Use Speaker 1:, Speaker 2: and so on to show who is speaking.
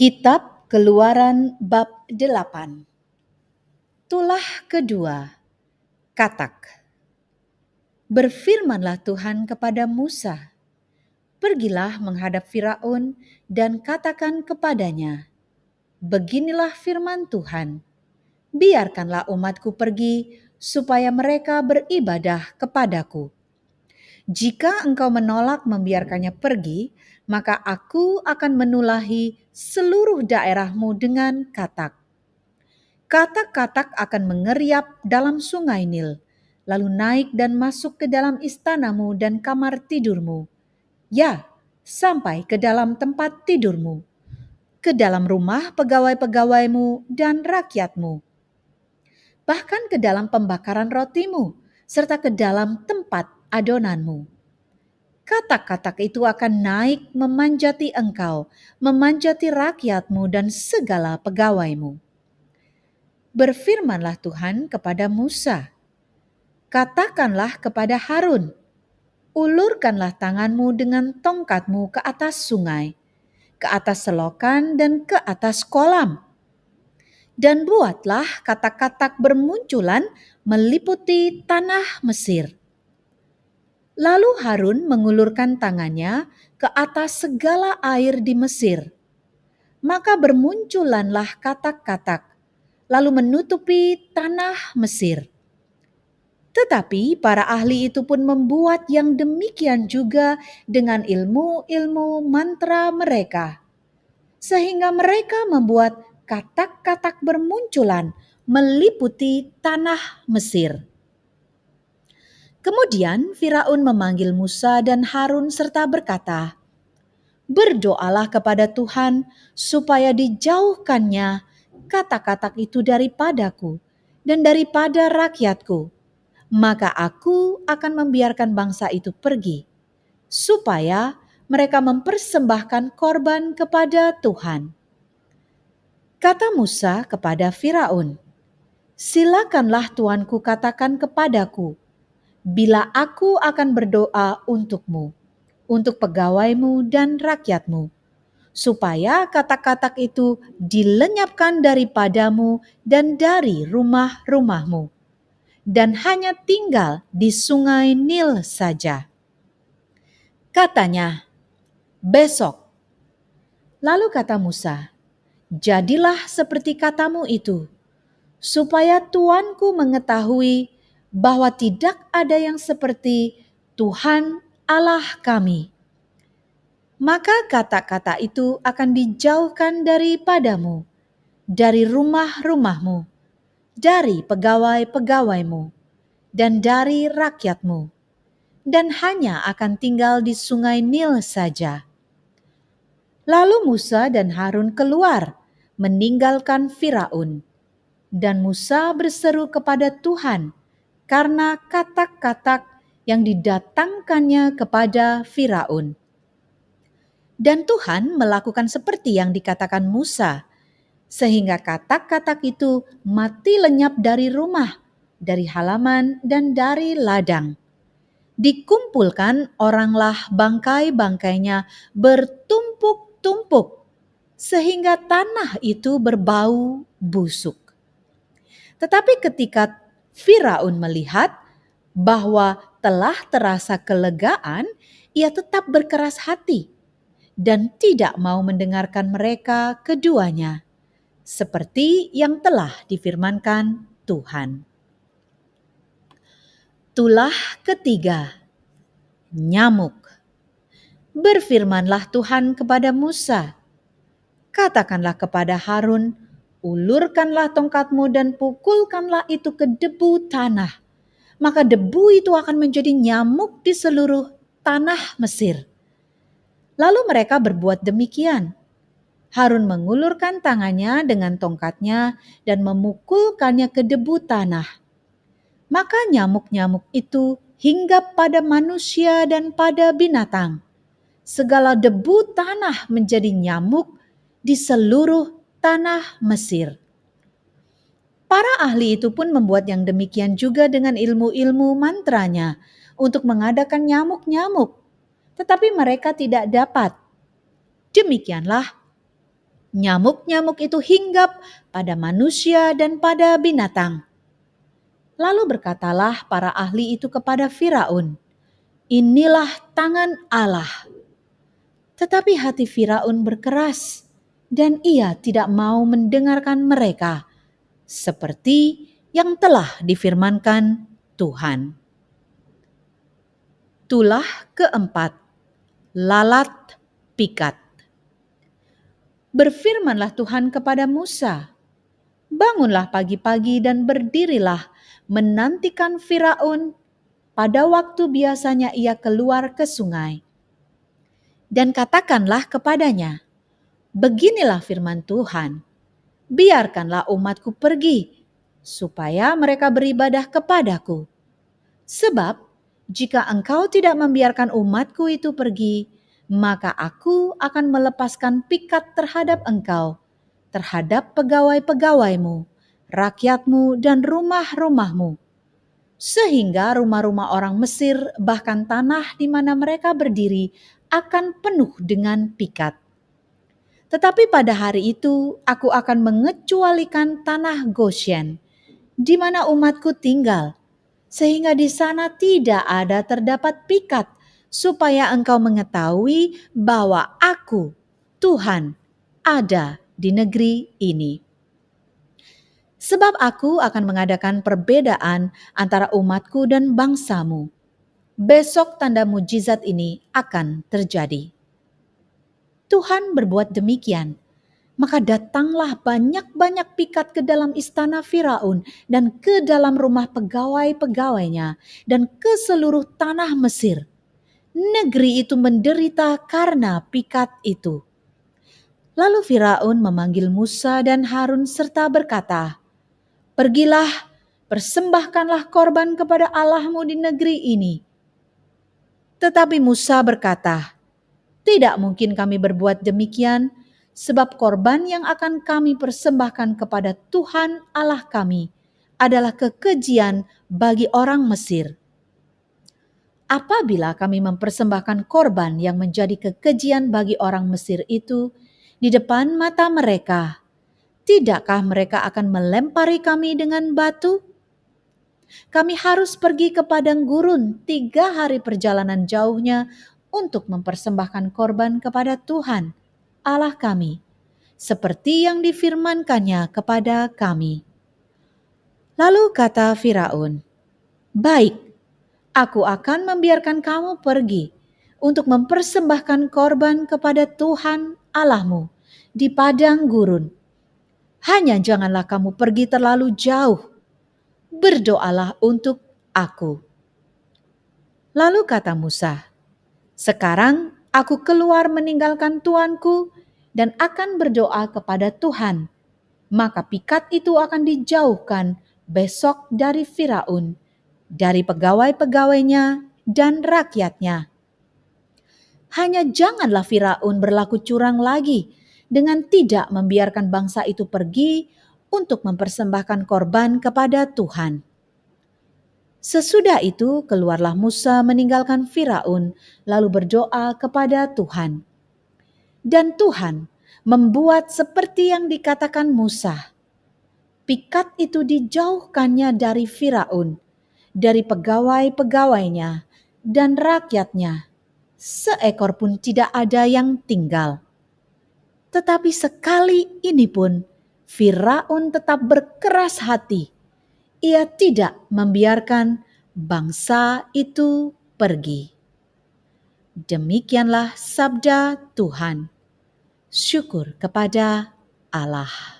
Speaker 1: Kitab Keluaran bab 8 Tulah kedua Katak Berfirmanlah Tuhan kepada Musa Pergilah menghadap Firaun dan katakan kepadanya Beginilah firman Tuhan Biarkanlah umatku pergi supaya mereka beribadah kepadaku. Jika engkau menolak membiarkannya pergi, maka aku akan menulahi seluruh daerahmu dengan katak. Katak-katak akan mengeriap dalam sungai Nil, lalu naik dan masuk ke dalam istanamu dan kamar tidurmu. Ya, sampai ke dalam tempat tidurmu, ke dalam rumah pegawai-pegawaimu dan rakyatmu bahkan ke dalam pembakaran rotimu, serta ke dalam tempat adonanmu. Katak-katak itu akan naik memanjati engkau, memanjati rakyatmu dan segala pegawaimu. Berfirmanlah Tuhan kepada Musa, Katakanlah kepada Harun, ulurkanlah tanganmu dengan tongkatmu ke atas sungai, ke atas selokan dan ke atas kolam dan buatlah katak-katak bermunculan meliputi tanah Mesir. Lalu Harun mengulurkan tangannya ke atas segala air di Mesir. Maka bermunculanlah katak-katak, lalu menutupi tanah Mesir. Tetapi para ahli itu pun membuat yang demikian juga dengan ilmu-ilmu mantra mereka, sehingga mereka membuat katak-katak bermunculan meliputi tanah Mesir. Kemudian Firaun memanggil Musa dan Harun serta berkata, "Berdoalah kepada Tuhan supaya dijauhkannya kata-kata itu daripadaku dan daripada rakyatku, maka aku akan membiarkan bangsa itu pergi, supaya mereka mempersembahkan korban kepada Tuhan." Kata Musa kepada Firaun, "Silakanlah tuanku katakan kepadaku, bila aku akan berdoa untukmu, untuk pegawaimu dan rakyatmu, supaya kata-kata itu dilenyapkan daripadamu dan dari rumah-rumahmu, dan hanya tinggal di sungai Nil saja." Katanya, "Besok." Lalu kata Musa, jadilah seperti katamu itu, supaya tuanku mengetahui bahwa tidak ada yang seperti Tuhan Allah kami. Maka kata-kata itu akan dijauhkan daripadamu, dari rumah-rumahmu, dari pegawai-pegawaimu, dan dari rakyatmu, dan hanya akan tinggal di sungai Nil saja. Lalu Musa dan Harun keluar meninggalkan Firaun. Dan Musa berseru kepada Tuhan karena kata-kata yang didatangkannya kepada Firaun. Dan Tuhan melakukan seperti yang dikatakan Musa, sehingga kata-kata itu mati lenyap dari rumah, dari halaman, dan dari ladang. Dikumpulkan oranglah bangkai-bangkainya bertumpuk-tumpuk sehingga tanah itu berbau busuk. Tetapi ketika Firaun melihat bahwa telah terasa kelegaan, ia tetap berkeras hati dan tidak mau mendengarkan mereka keduanya, seperti yang telah difirmankan Tuhan. Tulah ketiga, nyamuk. Berfirmanlah Tuhan kepada Musa, Katakanlah kepada Harun, ulurkanlah tongkatmu dan pukulkanlah itu ke debu tanah. Maka debu itu akan menjadi nyamuk di seluruh tanah Mesir. Lalu mereka berbuat demikian. Harun mengulurkan tangannya dengan tongkatnya dan memukulkannya ke debu tanah. Maka nyamuk-nyamuk itu hinggap pada manusia dan pada binatang. Segala debu tanah menjadi nyamuk di seluruh tanah Mesir. Para ahli itu pun membuat yang demikian juga dengan ilmu-ilmu mantranya untuk mengadakan nyamuk-nyamuk, tetapi mereka tidak dapat. Demikianlah Nyamuk-nyamuk itu hinggap pada manusia dan pada binatang. Lalu berkatalah para ahli itu kepada Firaun, "Inilah tangan Allah." Tetapi hati Firaun berkeras, dan ia tidak mau mendengarkan mereka, seperti yang telah difirmankan Tuhan. Tulah keempat, lalat pikat. Berfirmanlah Tuhan kepada Musa, "Bangunlah pagi-pagi dan berdirilah menantikan Firaun pada waktu biasanya ia keluar ke sungai. Dan katakanlah kepadanya, Beginilah firman Tuhan, biarkanlah umatku pergi, supaya mereka beribadah kepadaku. Sebab jika engkau tidak membiarkan umatku itu pergi, maka aku akan melepaskan pikat terhadap engkau, terhadap pegawai-pegawaimu, rakyatmu, dan rumah-rumahmu. Sehingga rumah-rumah orang Mesir, bahkan tanah di mana mereka berdiri, akan penuh dengan pikat. Tetapi pada hari itu aku akan mengecualikan tanah Goshen, di mana umatku tinggal, sehingga di sana tidak ada terdapat pikat supaya engkau mengetahui bahwa Aku, Tuhan, ada di negeri ini. Sebab Aku akan mengadakan perbedaan antara umatku dan bangsamu. Besok tanda mujizat ini akan terjadi. Tuhan berbuat demikian, maka datanglah banyak-banyak pikat ke dalam istana Firaun dan ke dalam rumah pegawai-pegawainya dan ke seluruh tanah Mesir negeri itu menderita karena pikat itu. Lalu Firaun memanggil Musa dan Harun serta berkata, Pergilah, persembahkanlah korban kepada Allahmu di negeri ini. Tetapi Musa berkata, Tidak mungkin kami berbuat demikian, sebab korban yang akan kami persembahkan kepada Tuhan Allah kami adalah kekejian bagi orang Mesir apabila kami mempersembahkan korban yang menjadi kekejian bagi orang Mesir itu di depan mata mereka, tidakkah mereka akan melempari kami dengan batu? Kami harus pergi ke padang gurun tiga hari perjalanan jauhnya untuk mempersembahkan korban kepada Tuhan, Allah kami, seperti yang difirmankannya kepada kami. Lalu kata Firaun, "Baik, aku akan membiarkan kamu pergi untuk mempersembahkan korban kepada Tuhan Allahmu di padang gurun. Hanya janganlah kamu pergi terlalu jauh. Berdoalah untuk aku. Lalu kata Musa, "Sekarang aku keluar meninggalkan tuanku dan akan berdoa kepada Tuhan. Maka pikat itu akan dijauhkan besok dari Firaun." dari pegawai-pegawainya dan rakyatnya. Hanya janganlah Firaun berlaku curang lagi dengan tidak membiarkan bangsa itu pergi untuk mempersembahkan korban kepada Tuhan. Sesudah itu keluarlah Musa meninggalkan Firaun lalu berdoa kepada Tuhan. Dan Tuhan membuat seperti yang dikatakan Musa. Pikat itu dijauhkannya dari Firaun dari pegawai-pegawainya dan rakyatnya. Seekor pun tidak ada yang tinggal. Tetapi sekali ini pun Firaun tetap berkeras hati. Ia tidak membiarkan bangsa itu pergi. Demikianlah sabda Tuhan. Syukur kepada Allah.